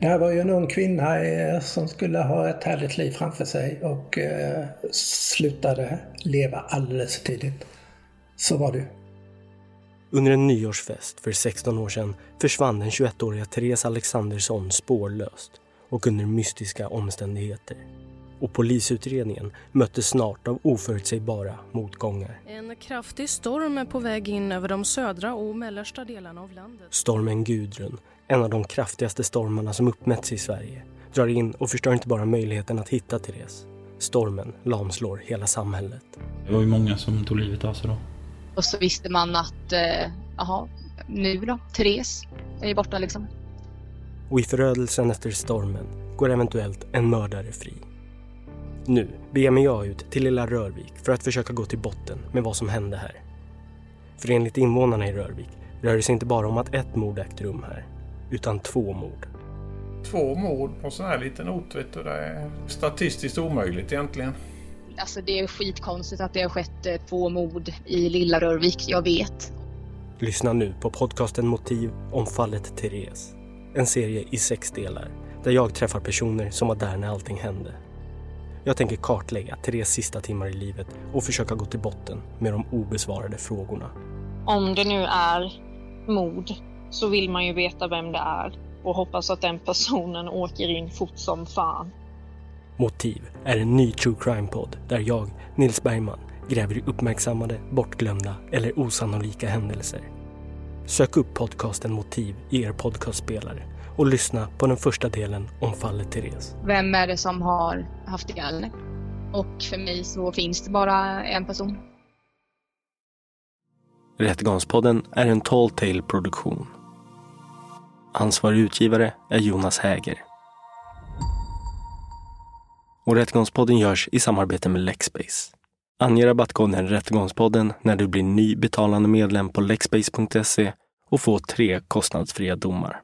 Det här var ju en ung kvinna eh, som skulle ha ett härligt liv framför sig och eh, slutade leva alldeles för tidigt. Så var det Under en nyårsfest för 16 år sedan försvann den 21-åriga Therese Alexandersson spårlöst och under mystiska omständigheter. Och polisutredningen möttes snart av oförutsägbara motgångar. En kraftig storm är på väg in över de södra och mellersta delarna av landet. Stormen Gudrun, en av de kraftigaste stormarna som uppmätts i Sverige, drar in och förstör inte bara möjligheten att hitta Therese. Stormen lamslår hela samhället. Det var ju många som tog livet av sig då. Och så visste man att, eh, jaha, nu då? Therese är ju borta liksom. Och i förödelsen efter stormen går eventuellt en mördare fri. Nu beger mig jag ut till lilla Rörvik för att försöka gå till botten med vad som hände här. För enligt invånarna i Rörvik rör det sig inte bara om att ett mord ägt rum här, utan två mord. Två mord på sån här liten ort, vet du, det är statistiskt omöjligt egentligen. Alltså det är skitkonstigt att det har skett eh, två mord i Lilla Rörvik, jag vet. Lyssna nu på podcasten Motiv om fallet Therese. En serie i sex delar där jag träffar personer som var där när allting hände. Jag tänker kartlägga Therese sista timmar i livet och försöka gå till botten med de obesvarade frågorna. Om det nu är mord så vill man ju veta vem det är och hoppas att den personen åker in fort som fan. Motiv är en ny true crime-podd där jag, Nils Bergman, gräver i uppmärksammade, bortglömda eller osannolika händelser. Sök upp podcasten Motiv i er podcastspelare och lyssna på den första delen om fallet Therese. Vem är det som har haft ihjäl henne? Och för mig så finns det bara en person. Rättegångspodden är en Tall Tale produktion. Ansvarig utgivare är Jonas Häger. Och Rättegångspodden görs i samarbete med Lexbase. Ange rabattkoden Rättegångspodden när du blir ny betalande medlem på lexbase.se och få tre kostnadsfria domar.